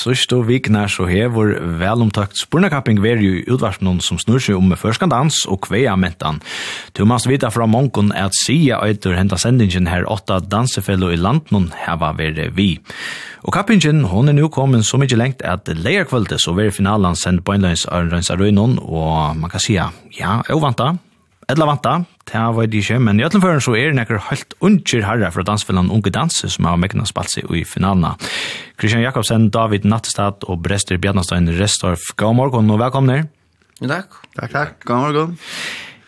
sørste og vikene så hever velomtakt spurnakapping veri jo utvarsmån som snur seg om førskandans og kvea mentan. Du must vita fra mongon at sia eitur henta sendingen her åtta dansefello i landen heva veri vi. Og kappingen, hon er nu kommet så mykje lengt at leierkvöldet så veri finalen sendt på innløys Arnrøns Arøynon, og man kan sia, ja, ovanta, Edla vanta, det var det ikke, men i alle fall så er det nekker helt unger herre fra dansfellene Unge Danse som har mekkene spalt seg i finalene. Christian Jakobsen, David Nattestad og Brester Bjarnastein Restorff. God morgen og velkomne. Takk. Takk, takk. God morgen.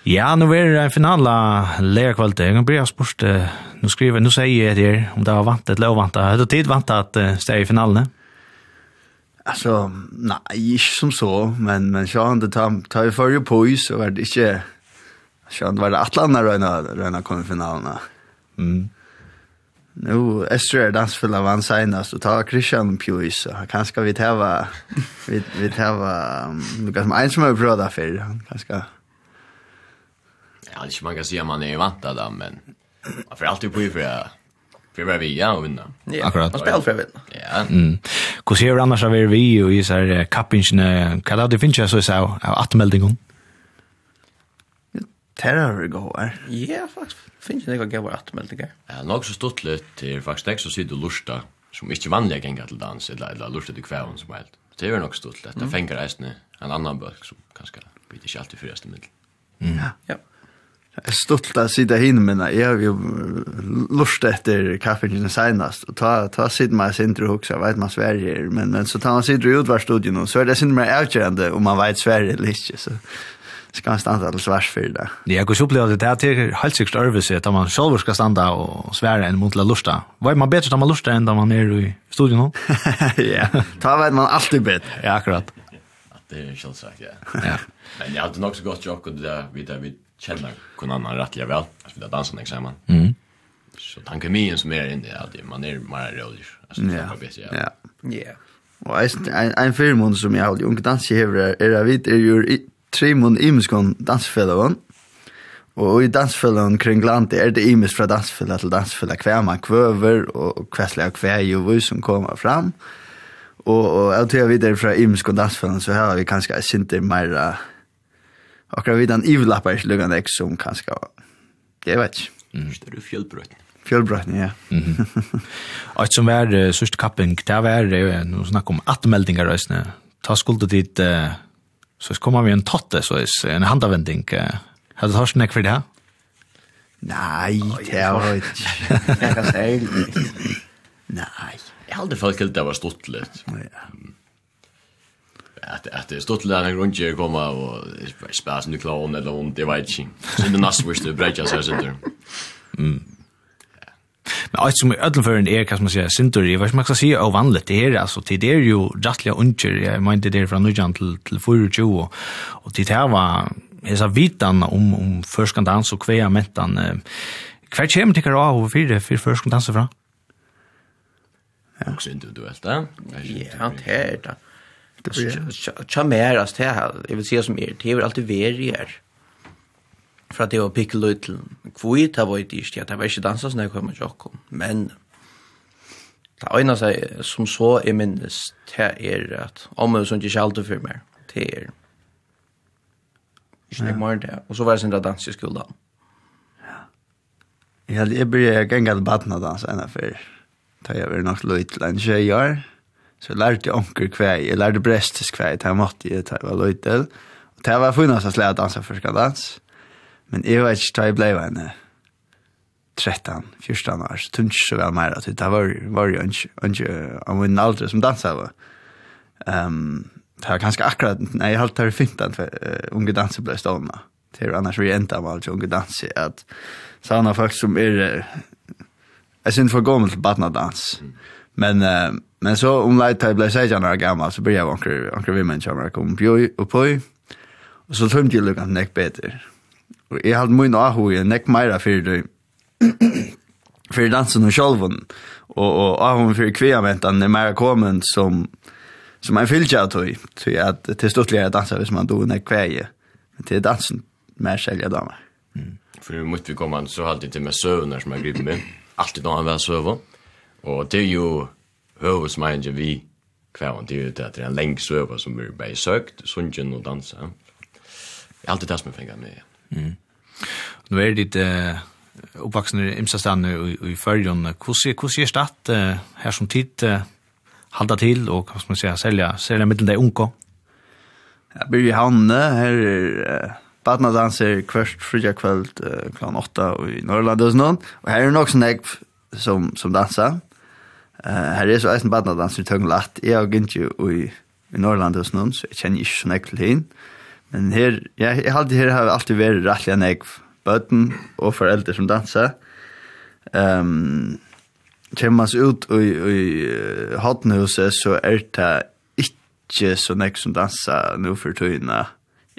Ja, nu er det en finale lærkvalt. Jeg kan bli spørst, nu skriver, nu sier jeg det om det var vant eller vant. Har du tid vant at det er i finalene? Alltså, nej, ikke som så, men, men så han det tar, tar ju för ju is, så var det ikke Så det var det Atlanta röna röna kom i finalen. Mm. Nu Esther är dansfull av han senast och tar Christian Pius. Kanske vi täva vi vi täva Lucas um, Eins med bröder för han kanske. Ja, det är man kan säga man är vant där men man får alltid på ju för att för vad vi ja och vinna. Ja, akkurat. Man spelar för att vinna. Ja. Mm. Hur ser du annars av er vi och i så här kappingen? Kan du finna så så att meldingen? terror vi går. Ja, faktisk. Finns det några gåvor att med det Ja, nok så stått litt til faktisk deg så sitter lusta som inte vanliga gänga til dans eller eller lusta til kväll som helst. Det er nok stått litt. Det mm. fenger reisende en annan bøk som kanskje blir ikke alltid förresten middel. Mm. Ja. Jag är stolt att sitte hin men jeg har jo lurt etter kaffet senast og ta ta sitt mig sin tro jeg vet man Sverige men men så tar man sig i utvarstudien, studion så er det sin mer avgjørende om man vet Sverige eller ikke, så ska stanna till svars för det. Ja, jag skulle det, det där till helt sikkert øvelse att man själv ska stanna och svära en mot lusta. Vad är man bättre att man lusta än da man är i studion då? ja, ta vet man alltid bättre. Ja, akkurat. Det är själv sagt, ja. ja. Men jag hade nog så gott jobb och det där vi, vi känner kun annan rättliga väl. Alltså vi har dansen eksamen. Mm. Så tankemien som är inne, ja, man är mer rolig. Alltså, det er ja. Ja, ja. Og en, en, film som jag har unge danser hever är det vet är ju Trimon Imskon dansfellowen. Og i dansfellowen kring landet er det Imes fra dansfellet til dansfellet hver man kvøver og kvesslige hver jo som kommer fram. Og, og jeg tror jeg videre fra Imskon dansfellowen så her har vi kanskje sinter mer akkurat vidan ivlappar lugan ek som kanskje jeg vet ikke. Mm. Det er jo fjellbrøtten. Fjellbrøtten, ja. Mm -hmm. og som er uh, sørste kapping, det er uh, noe snakk om atmeldingar, ta skulde dit uh, Så kommer vi en totte, så är en handavending. Har du hört nekk för det Nej, det har jeg ikke. Kan säga det. Nej. Jag hadde folk helt det var stort litt. Ja. Att att det stått litt en grunn til å komme og spørre sin eller om det var inte. Så det neste viste brekket så sitter. Mm. Men alt som i er, hva som man säga syntor i vad man skal si och vanligt det er altså, det er jo justliga unger, jeg mener det er fra nujan til, til 24, og till det här var sa vitan om om förskandans og kvea mentan, hva kommer til jag av för det för förskandans fra? Ja, også individuelt, där. Ja, det er det. Det är ju mer as det här. Jag vill säga som er, det är alltid verier för att det var pikk løy til kvui, det var ikke ikke, det var ikke dansa sånn jeg kom med jokkom, men det øyne seg som så jeg minnes, det er at om det som ikke kjaldt for meg, det er ikke nek morgen det, og så var det jeg sin dans i skolan. Ja, jeg blir gengat badna dans enn før, da jeg var nok løy til en tjej år, så jeg lærte onker kvei, jeg lærte brestes kvei, det måtte jeg ta var løy til, og det var funnast at jeg dansa først dans, og Men jeg vet ikke da jeg ble en 13, 14 år, så tunns så vel mer at det var, var jo ikke av min alder som dansa var. Um, det var ganske akkurat, nei, jeg halte det fint at uh, unge danser ble stående. Det er annars vi enda med alt unge danser, at sånne folk som er, uh, jeg synes for gammel til badnadans. Men, uh, men så om leit da jeg ble 16 år gammel, så blir jeg anker, anker vi mennesker om jeg kom på, og så tømte jeg lukket nek bedre Og jeg hadde min ahu i nekk meira fyrir det, fyrir dansen og sjolvun, og, og ahun fyrir kviamentan er meira komin som, som en fylgja av tog, tog at det er stortligere dansa hvis man doer nekk kvei, men til dansen mer selja damer. Mm. For i mitt vi kom så alltid til med søvner som er griper med, alltid når han var søvn, og det er jo høvesmeingen vi kvæðan til det at det er en lengst søva som vi bare søkt, sungen og dansa. Det er alltid det som jeg fengar med, ja. Mm. Nu är det eh uppvuxen i Imsastanne och i Färjön. Hur hur ser stadt här som tid halda till och vad ska man säga sälja sälja mellan de unko? Jag blir i Hanne här är Badna danser kvørst fridja uh, kl. 8 i Norrland och sånt. Og her er nok sånn jeg som, som dansar. Uh, her er så eisen badna danser i Tøgnlatt. Jeg har gynt jo i, i Norrland hos noen, så jeg kjenner ikke sånn jeg til henne. Men her, ja, jeg har alltid, her har alltid vært rettelig enn jeg, bøten og foreldre som danser. Um, Kjemmer man ut i, i Hottenhuset, så er det ikke så nek som danser nå for tøyene.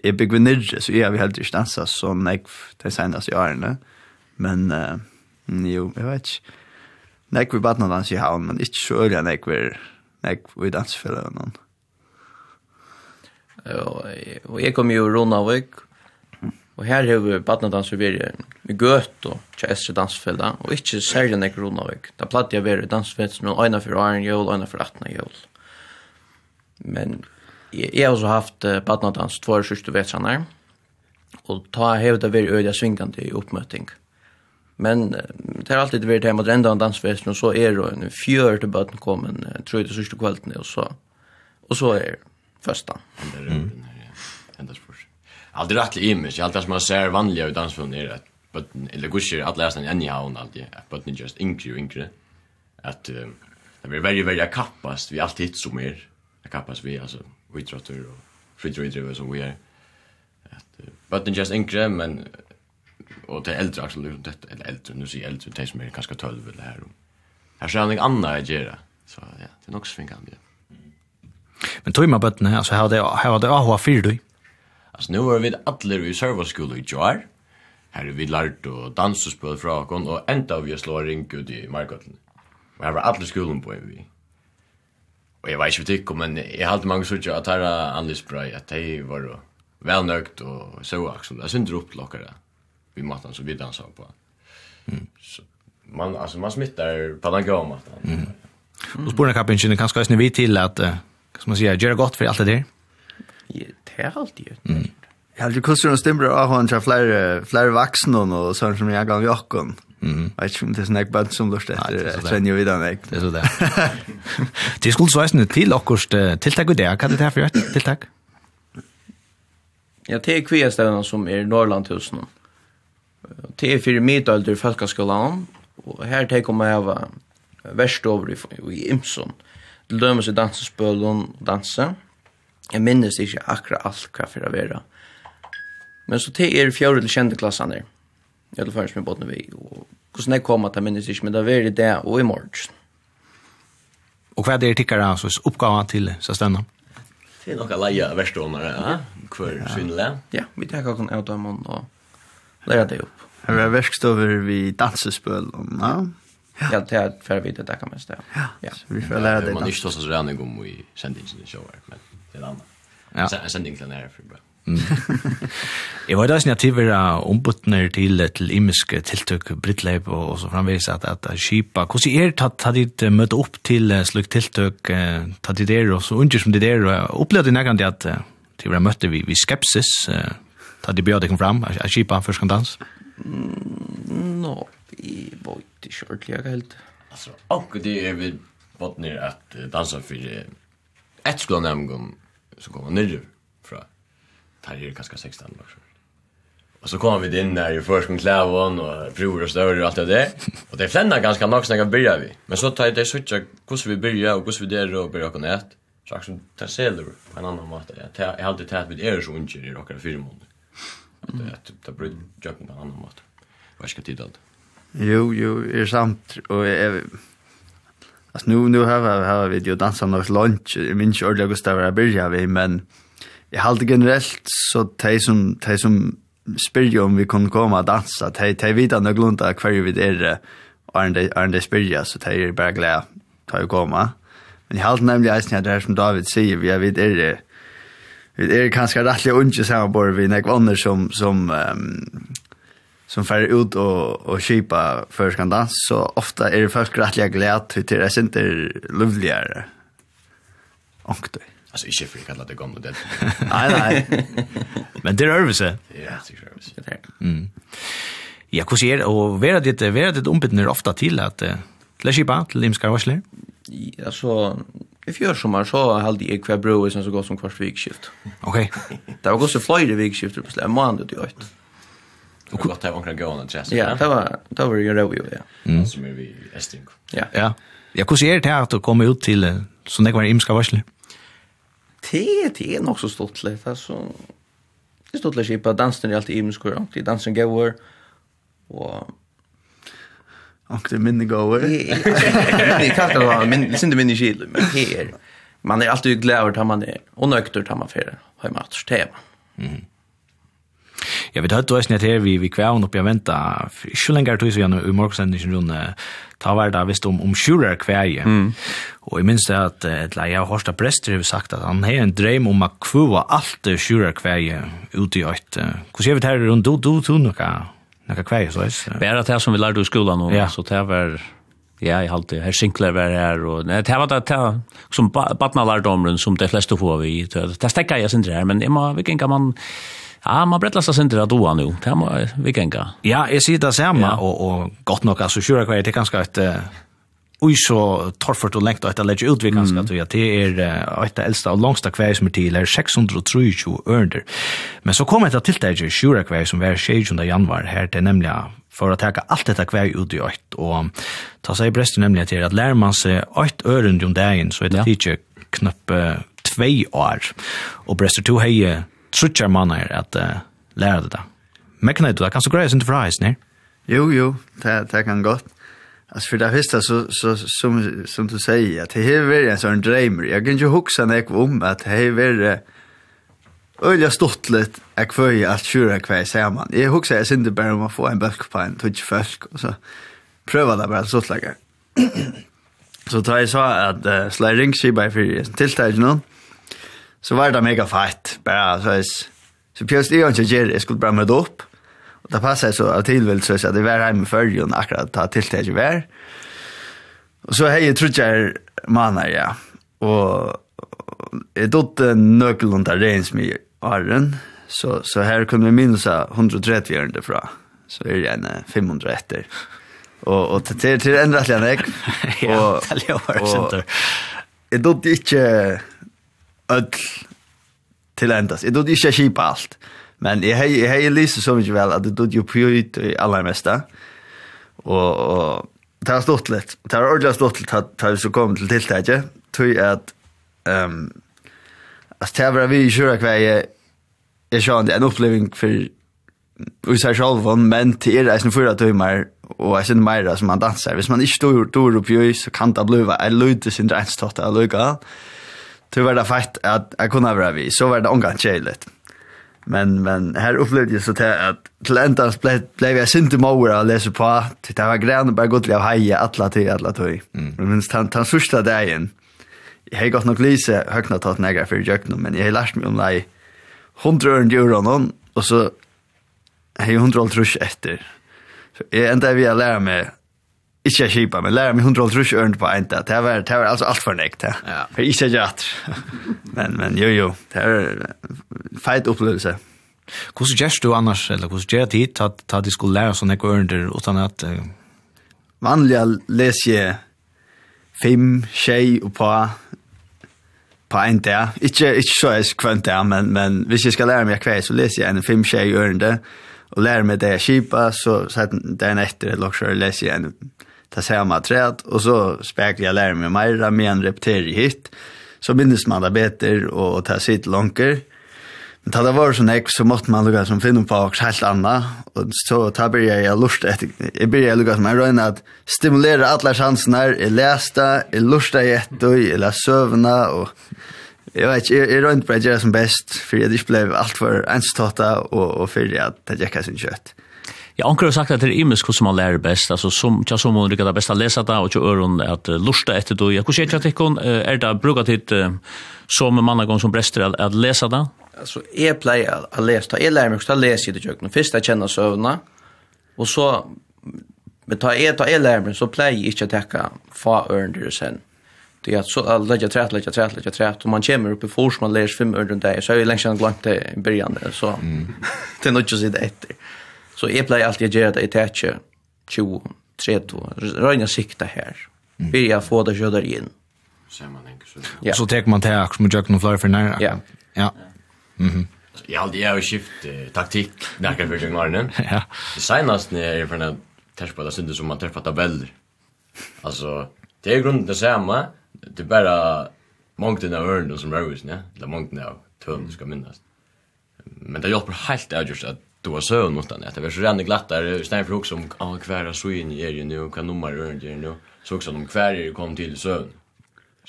Jeg bygger nirre, så jeg vil heller ikke danse så nek de seneste årene. Men uh, jo, jeg vet ikke. Nek vi bare danser i havn, men ikke så øyne nek vi, nek vi danser for noen. Og jeg kom jo i Ronavik, og her har vi badnadans i Virje, i Gøt og Kjæsre dansfellet, og ikke særlig nek Ronavik. Da platt jeg være dansfellet som øyne for Arne jøl, øyne for 18 jøl. Men jeg, jeg har også haft badnadans två år sørste vetsaner, og ta hevet det Virje øyne svingande i oppmøting. Men det har alltid vært hjemme at enda en dansfest, og så er det en fjør til bøten kommet, tror jeg det sørste kvelden, og så, og så er det första. Mm. Ända spår. Allt det rätt image, allt det som man ser vanliga i dansfilm är att but eller gusher att läsa en anyhow och alltid. det but not just inkre inkre att det blir väldigt väldigt kappast vi alltid som mer kappast vi alltså vi tror och fritidrivare som vi är att but not just yngre, men och till äldre också liksom detta eller äldre nu ser äldre det som är ganska 12 eller här. Här ser han inget annat att göra. Så ja, det är nog svingande. Ja. Men tog man bøttene, altså her var det, her det AHA 4 du. Altså nu var vi alle i serverskolen i Joar. Her vi lært å danse og från fra okken, og enda vi slå ring ut i markøttene. Men her var alle skolen på en vi. Og jeg vet ikke hva men jeg halte mange sørger at her er annerledes spray, at de var velnøkt og så också. Jeg synes det er opplokkere vi måtte så vi dansa på. Mm. Så man alltså man smittar på den gamla matten. Mm. Och spårna kapingen kan ska vi till att som man säger, göra gott för allt det där. Ja, det är alltid ju. Mm. Jag hade kusser och stämmer av han träffar fler, fler vuxna och sånt som jag gav i åkken. Mm. Jag vet inte det är sån som lust efter sen ju vidare. Det är så där. Det skulle så här till och tilltag och det. Kan det här för ett tilltag? Ja, det är kvinnställena som är i Norrlandhusen. Det är för mittölder i Falkaskolan. Och här tänker man över värst över i Imson. Mm til dømes i dansespølen og danse. Jeg minnes ikke akkurat alt hva for å være. Men så til er fjore til kjente klassene der. Jeg vil først med båten vi. Og hvordan jeg kom at jeg minnes ikke, men det er det og i morgen. Og hva er det tikkere altså, oppgaven til søstene? Det er noe leie verstående, ja. Hver ja. synlig. Ja, vi tar kakken av dem og lærer det opp. Her er verkstover vi dansespøl, ja. Ja. Ja, det är för vi det kan man säga. Ja. Vi får lära det. Man är inte så redan igång i sändningen i shower, men det är annat. Ja. Sen sändningen är för bra. Jeg var da sin at vi var ombudner til til imiske tiltøk, brittleip og så framvis at, at kipa. Hvordan er det at ditt møte opp til slik tiltøk, at ditt er og så unger som det där og opplevde jeg nærkant at til vi møtte vi, vi skepsis, at ditt bjør deg fram, att skipa för kan dans? no, vi var det ikke ordentlig, jeg helt. Altså, akkurat det er vi bort ned at dansa for ett skolan nämgon så kommer han ner fra tar det kanske 16 år. Och så kommer vi in där i förskon klävon och bror och större och allt det där. Och det flända ganska nog snacka börja vi. Men så tar det switcha hur vi börja och hur vi där och börja kunna ett. Så också tar selur på en annan måte. Jag har alltid tagit vid er så unger i rockar fyra månader. Att det blir jag på en annan måte. Vad ska tid allt? Jo, jo, är sant. Och jag... Alltså nu, nu har vi, har vi ju dansat något lunch. Jag minns inte ordentligt Gustav jag började vi, men jag hade generellt så de som, de som spyrir om vi kan komma och dansa, de, de vet att glunda kvar vi det är och de spyrir, så de är bara glada att jag komma. Men jag hade nämligen eisen att det här som David säger, vi vet är det Vi er kanskje rettelig unge sammen, sammanbord vi nek vanner som, som um, som färre ut och, och kipa för skandans så ofta är det folk rättliga glädje till det är inte lovligare. Och det. Alltså inte för att kalla det gamla det. nej, nej. Men det är överse. Ja, det är överse. Mm. Ja, hur ser och vera det vera det ombitner ofta till att till att kipa till limskar varsler? Alltså, i fjör sommar så hade jag kvar broer som så gott som kvarsvikskift. Okej. Okay. det var gott så vikskifter vikskiftet på slä, månad det Det var gott att omkring gående och jazz. Ja, det var det var ju roligt, ja. Som är vi Esting. Ja. Ja. ja kunde se det här att komma ut till så det var imska varsel. Det det är nog så stort lite alltså. Det stort lite på dansen är alltid imska och det dansen går och Och minne går. Det kan det vara men det synd minne skil men det här. Man är alltid glad att man är och nöktert att man får hemma att tema. Mm. Ja, vi hade då snett här vi vi kvar upp jag vänta. Inte längre tog så jag nu i morgonsändningen runt ta var där visst om om sjurer kväje. Mm. Och jag minns det att ett leja Horsta Prester har sagt att han har en dröm om att kvua allt sjurer kväje ute i ett. Hur ser vi det här runt då då du, några några kvar så är det. Bara det här som vi lärde i skolan och ja. så det var ja, i halte här Sinclair var her og nei, det var det ta som batnalardomren som de fleste får vi. Det stekka jeg sindre her, men jeg må, vilken kan man Ja, man brettlas sig inte att doa nu. Det må vi gänga. Ja, jag ser det samma ja. och, och gott nog alltså sure kvar det ganska ett Oj så torfort och lengt att det lägger ut vi ganska att det är ett äldsta och längsta kvar som till är 623 örder. Men så kommer det till det sure kvar som var 16. januari här det nämligen för att ta allt detta kvar ut i ett och ta sig bröst nämligen till att lära man sig ett örnd om dagen så är det inte knappt 2 år. Och bröster to heje trutjar mannar at uh, læra det da. Mekna du det kan så greia sin til frais, nei? Jo, jo, det, det kan godt. Altså, for det første, så, så som, som du sier, at det här är en sånn drömmer. Jeg kan ikke huxa nek om at det här är Ölja stått lite jag kvöj att köra kvöj säger man. Jag huxar jag synd bara om att få en bök på en touch färsk och så pröva det bara så lägga. så tar jag så att uh, sliding sig by för tilltagen någon så var det mega fett. Bara så är så pjöst är och ger, jag skulle bara med upp. Och det passade så av tillvält så att det var hemma förr och akkurat ta till det ju var. Och så hej tror jag manar ja. Och är dot nökeln där rens med arren. Så så här kunde vi minns 130 år fra. Så är det en 500 efter. Och och till till ändrat länek. Och det låter sånt. Är dot inte öll til endast. Jeg trodde ikke jeg kjipa alt. Men jeg har jeg hei lyst så mye vel at jeg trodde jo ut i aller meste. Og, og det har stått litt. Det har ordentlig stått litt at vi så kom til tiltaket. Tøy at um, at det var vi i kjøra hver jeg jeg sa en oppleving for vi seg selv, men til er eisen fyra tøymer og jeg synes mer som man danser. Hvis man ikke står, står i så kan det bli en løyde sin regnstått av løyga. Ja tror var det fett at jeg kunne være vi. Så var det omgang tjejligt. Men, men här upplevde jag så till att till ändans ble, blev jag synd i mora att läsa på. Det var grann och bara gått av haja alla till alla till. Mm. Men minst han, han sista dagen. Jag har gått nog lise högna tagit nägra för jökna men jag har lärt mig om nej hundra ören djur av någon och så har jag hundra allt rush efter. Så jag enda vi har lärt mig Ikke jeg kjipa, men lærer meg 100 trus ørn på en dag. Det var, det var altså alt for nekt. Ja. For ikke jeg at. Men, men jo, jo, det var feit opplevelse. Hvordan gjør du annars, eller hvordan gjør du hit, at, at de skulle lære sånne ørn der, utan at... Uh... Vanlig leser jeg fem, tjej og på på en dag. Ikke, ikke så jeg kvønt der, men, men hvis jeg skal lære meg hver, så leser jeg en fem tjej i ørende, og lærer meg det jeg kjipa, så, så den etter, eller også leser jeg en ta samma träd och så speklar jag lära mig mer med en repetering hit så minns man det bättre och ta sitt lånker men ta det var så näck så måste man lugga som finna på också helt anna. Och så ta börja jag lust efter jag börja lugga som en att stimulera alla chanserna är lästa är lusta jätte och eller sövna och Jag vet inte, jag rönt på att göra som bäst för jag inte blev allt för enstata och, och för att det gick sin kött. Ja, anker har sagt at det er imisk hvordan man lærer best, altså som, tja som hun lykker det best å lese det, og tja øren at uh, lusta etter det. Hvordan er det at hun er det bruket hit uh, som mannagång som brester at, at lese det? Alltså jag pleier att läsa. Jag lär mig också att läsa i det kökna. Först jag känner sövna. Och så men ta jag ta jag lär mig så pleier jag inte att täcka fa örnder sen. Det är så att lägga trät lägga trät lägga trät och man kommer upp i fors man läser fem örnder där så är jag längst glömt det i början så. Det är nog just det efter. Så jeg pleier alltid å gjøre det i tætje 20, 30, røyne sikta her. Vi har fått det kjødder inn. Ja. Så tek man til akkurat som gjør noen flere for nær. Ja. Ja. Mhm. Jag hade jag skift taktik när jag försökte göra Ja. Det senast när jag är för när testpa det syntes som man testpa tabeller. Alltså det är grunden det samma. Det bara mångden av örnen som rörelsen, ja. Eller mångden av tön ska minnas. Men det hjälper helt avgjort att du har sövn mot den. Det var så renne glattare, snarare för också om ah, kvära svin är ju nu, kan nummer är det nu. Så också om kvära kom till sövn.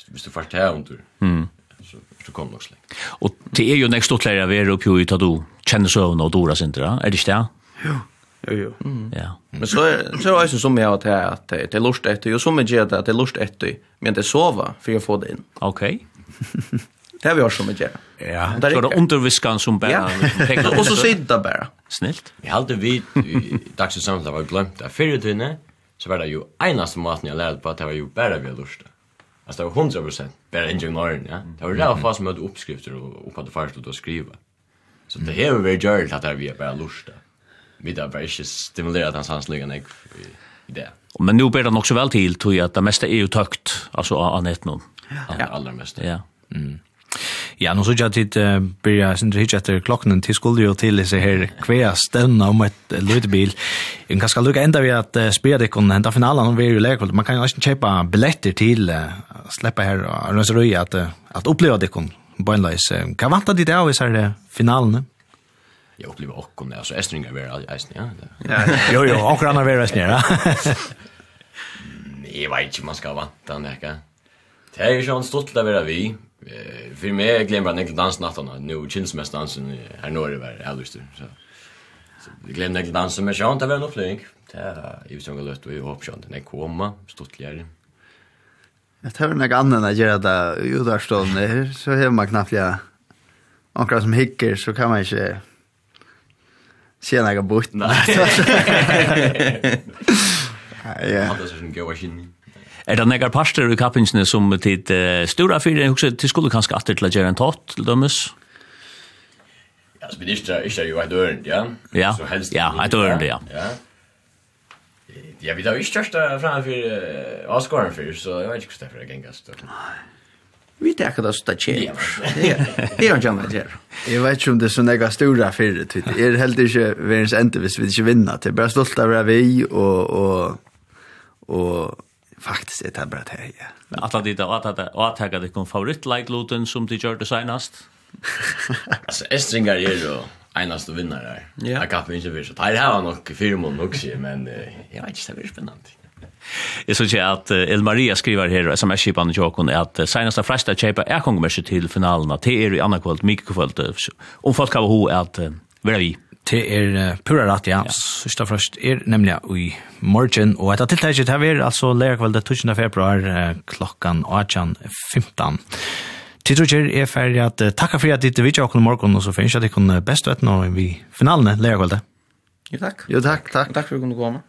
Visst du fart här under. Mm. Så så kom nog släng. Och det är ju nästa stort av er uppe ju ta då känner sövn och dora sin. Är det stä? Jo. Jo jo. Mm. Ja. Men så så är det som jag att att det är lust efter. Jo som är det att det är lust efter. Men det sova för jag får det in. Okej. Okay. Det har vi också som vi gjør. Ja, det er underviskan som bare... Ja. og så sitter det bare. Snilt. Jeg halte vi i dagsens samtale var glemt det. Fyrre tøyne, så var det jo eneste maten jeg lærte på at det var jo bare vi lurte. Alltså det var hundra prosent bare inte ja. Det var redan fast med uppskrifter og upp att det först att skriva. Så det här var gjort att det er vi bara lusta. Vi har bare ikke stimulerat hans hans lygan i det. Men nu ber det också väl till, tror jag, att det mesta är ju tökt, alltså av nätet nu. Ja, allra mesta. Ja. Mm. Ja, nu så jag tid uh, börja sen det etter klockan til skulle ju till disse här kvea stanna om ett lutbil. Jeg kan skal lucka ända vi att uh, spela det kan finalen om vi ju läkare. Man kan ju inte köpa billetter till uh, släppa här och så röja att uh, att uppleva det kan Hva Kan vanta dit av i så här finalen? Jag upplever också det, altså Estringa vi är ja. Ja, jo jo, och andra vi är ja. Jeg vet inte man ska vanta näka. Det er jo sånn stort til å være vi, eh för mig jag glömmer en dansnatten nu chins mest dansen här det var alltså så så jag glömde den dans som jag sjön där var nog flink där ju som jag lust och jag hoppas att den kommer stortligare Jag tar några annan att göra det i Udarstånd här, så har man knappt jag några som hickar så kan man inte se några bort. Nej. Ja. Det är så som går i Er det negar parster i kappingsene som tid uh, stora fyrir, jeg husker til skulle kanskje atter til å gjøre en tott, til dømes? Ja, så blir det ikke jo et ørend, ja? Ja, ja, et ørend, ja. Ja. Ja, vi tar ikke største framfor uh, avskåren før, så jeg vet ikke hvordan det er for å gengast. Vi tar det som det kjer. Det er jo ikke en kjer. Jeg vet ikke om det er så nega stora fyrir, jeg er helt ikke verens ende hvis vi ikke vinner. Det er bare stolt av det vi, og, og, og Faktiskt är det bara det här, ja. Alla dit och att det kom favoritlajkluten som de gjorde senast? Alltså, Estringar är ju enast och vinnare här. Ja. Jag kan inte visa. Det här var nog fyra mån också, men jag vet inte, det blir spännande. Jeg synes at El Maria skriver her, som er kjipan i Jokon, at seneste flesta kjipa er kongemerset til finalen, at det er i annakvöld, mykekvöld, om folk har ho at vera vi. Det er pura rett, ja. Sørsta først er nemlig i morgen, og etter tiltaket her er altså lærkveldet 12. februar klokkan 18.15. Tidrugger er ferdig at takka for at ditt vidtja okken morgen, og så finnes jeg at jeg kunne best vetna vi finalene lærkveldet. Jo takk. Jo takk, takk. Takk for at du kunne komme.